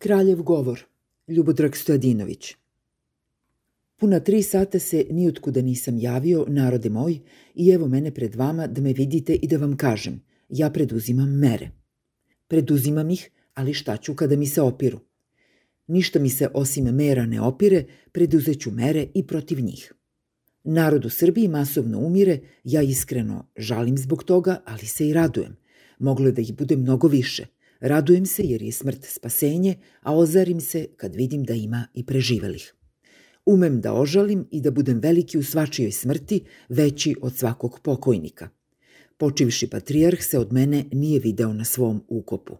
Kraljev govor, Ljubodrag Stojadinović. Puna tri sata se nijotkuda nisam javio, narode moj, i evo mene pred vama da me vidite i da vam kažem, ja preduzimam mere. Preduzimam ih, ali šta ću kada mi se opiru? Ništa mi se osim mera ne opire, preduzeću mere i protiv njih. Narod u Srbiji masovno umire, ja iskreno žalim zbog toga, ali se i radujem. Moglo je da ih bude mnogo više – Radujem se jer je smrt spasenje, a ozarim se kad vidim da ima i preživelih. Umem da ožalim i da budem veliki u svačijoj smrti, veći od svakog pokojnika. Počivši patrijarh se od mene nije video na svom ukopu.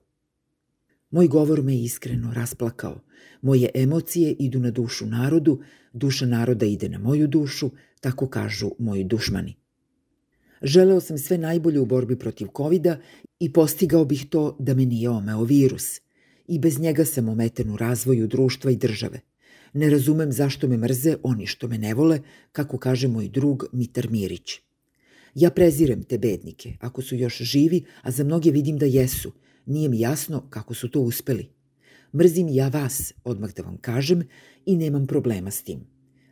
Moj govor me iskreno rasplakao. Moje emocije idu na dušu narodu, duša naroda ide na moju dušu, tako kažu moji dušmani. Želeo sam sve najbolje u borbi protiv covid i postigao bih to da me nije omeo virus. I bez njega sam ometen u razvoju društva i države. Ne razumem zašto me mrze oni što me ne vole, kako kaže moj drug Mitar Mirić. Ja prezirem te bednike, ako su još živi, a za mnoge vidim da jesu. Nije mi jasno kako su to uspeli. Mrzim ja vas, odmah da vam kažem, i nemam problema s tim.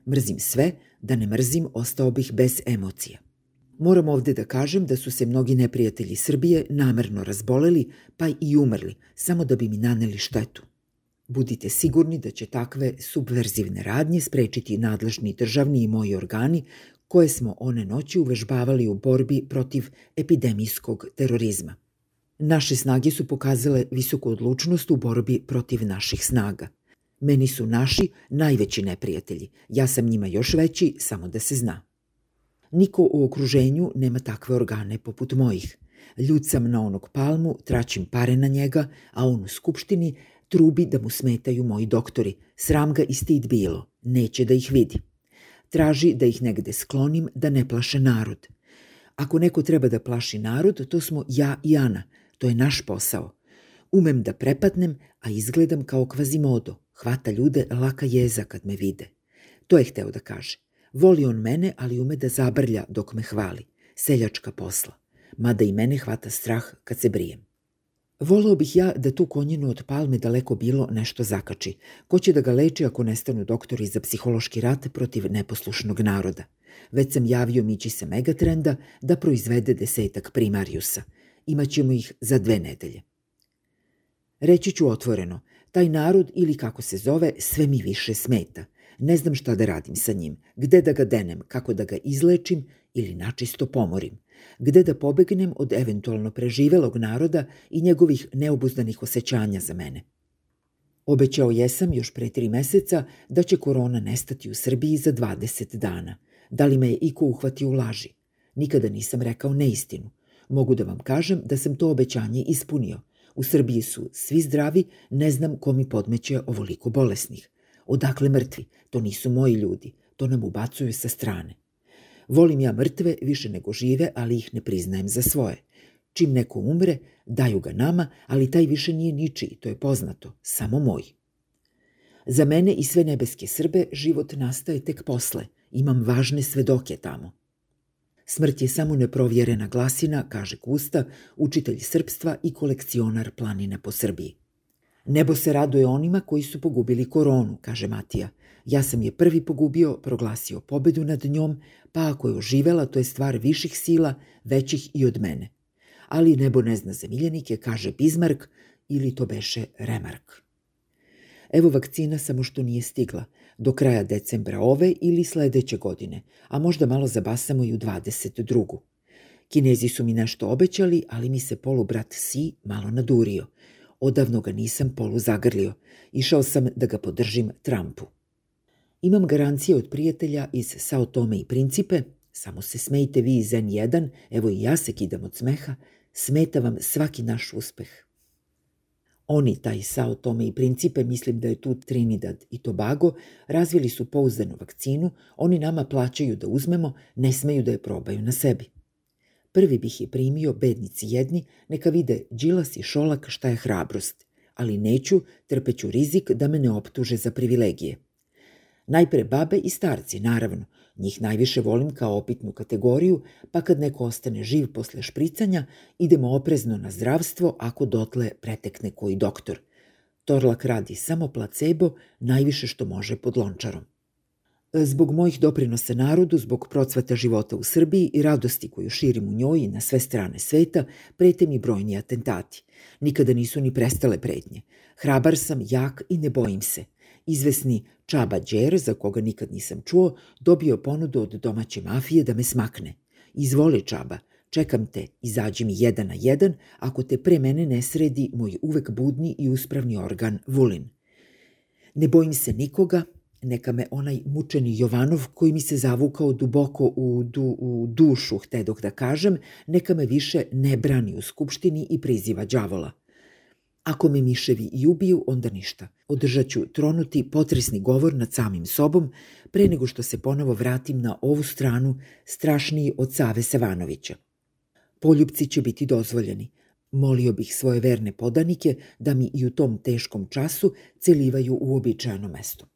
Mrzim sve, da ne mrzim, ostao bih bez emocija. Moram ovde da kažem da su se mnogi neprijatelji Srbije namerno razboleli, pa i umrli, samo da bi mi naneli štetu. Budite sigurni da će takve subverzivne radnje sprečiti nadležni državni i moji organi koje smo one noći uvežbavali u borbi protiv epidemijskog terorizma. Naše snage su pokazale visoku odlučnost u borbi protiv naših snaga. Meni su naši najveći neprijatelji, ja sam njima još veći, samo da se zna. Niko u okruženju nema takve organe poput mojih. Ljud sam na onog palmu, traćim pare na njega, a on u skupštini trubi da mu smetaju moji doktori. Sram ga i stid bilo, neće da ih vidi. Traži da ih negde sklonim da ne plaše narod. Ako neko treba da plaši narod, to smo ja i Ana. To je naš posao. Umem da prepatnem, a izgledam kao kvazimodo. Hvata ljude laka jeza kad me vide. To je hteo da kaže. Voli on mene, ali ume da zabrlja dok me hvali. Seljačka posla. Mada i mene hvata strah kad se brijem. Voleo bih ja da tu konjinu od palme daleko bilo nešto zakači. Ko će da ga leči ako nestanu doktori za psihološki rat protiv neposlušnog naroda? Već sam javio Mići se Megatrenda da proizvede desetak primarijusa. Imaćemo ih za dve nedelje. Reći ću otvoreno, taj narod ili kako se zove sve mi više smeta – Ne znam šta da radim sa njim, gde da ga denem, kako da ga izlečim ili načisto pomorim, gde da pobegnem od eventualno preživelog naroda i njegovih neobuzdanih osjećanja za mene. Obećao jesam još pre tri meseca da će korona nestati u Srbiji za 20 dana. Da li me je iko uhvatio u laži? Nikada nisam rekao neistinu. Mogu da vam kažem da sam to obećanje ispunio. U Srbiji su svi zdravi, ne znam ko mi podmeće ovoliko bolesnih. Odakle mrtvi? To nisu moji ljudi. To nam ubacuju sa strane. Volim ja mrtve više nego žive, ali ih ne priznajem za svoje. Čim neko umre, daju ga nama, ali taj više nije ničiji, to je poznato, samo moj. Za mene i sve nebeske Srbe život nastaje tek posle. Imam važne svedoke tamo. Smrt je samo neprovjerena glasina, kaže Kusta, učitelj srpstva i kolekcionar planina po Srbiji. Nebo se raduje onima koji su pogubili koronu, kaže Matija. Ja sam je prvi pogubio, proglasio pobedu nad njom, pa ako je oživela, to je stvar viših sila, većih i od mene. Ali nebo ne zna za miljenike, kaže Bismarck, ili to beše Remark. Evo vakcina samo što nije stigla, do kraja decembra ove ili sledeće godine, a možda malo zabasamo i u 22. Kinezi su mi nešto obećali, ali mi se polubrat Si malo nadurio. Odavno ga nisam polu zagrlio. Išao sam da ga podržim Trumpu. Imam garancije od prijatelja iz Sao Tome i Principe, samo se smejte vi iz N1, evo i ja se kidam od smeha, smeta vam svaki naš uspeh. Oni, taj Sao Tome i Principe, mislim da je tu Trinidad i Tobago, razvili su pouzdanu vakcinu, oni nama plaćaju da uzmemo, ne smeju da je probaju na sebi. Prvi bih je primio bednici jedni, neka vide Đilas i Šolak šta je hrabrost, ali neću, trpeću rizik da me ne optuže za privilegije. Najpre babe i starci, naravno, njih najviše volim kao opitnu kategoriju, pa kad neko ostane živ posle špricanja, idemo oprezno na zdravstvo ako dotle pretekne koji doktor. Torlak radi samo placebo, najviše što može pod lončarom. Zbog mojih doprinosa narodu, zbog procvata života u Srbiji i radosti koju širim u njoj i na sve strane sveta, prete mi brojni atentati. Nikada nisu ni prestale pretnje. Hrabar sam, jak i ne bojim se. Izvesni Čaba Đer, za koga nikad nisam čuo, dobio ponudu od domaće mafije da me smakne. Izvoli Čaba, čekam te, izađi mi jedan na jedan, ako te pre mene ne sredi moj uvek budni i uspravni organ Vulin. Ne bojim se nikoga, neka me onaj mučeni Jovanov koji mi se zavukao duboko u, du, u dušu, htedok da kažem, neka me više ne brani u skupštini i priziva đavola. Ako me miševi i ubiju, onda ništa. Održat ću tronuti potresni govor nad samim sobom pre nego što se ponovo vratim na ovu stranu strašniji od Save Savanovića. Poljubci će biti dozvoljeni. Molio bih svoje verne podanike da mi i u tom teškom času celivaju u običajno mesto.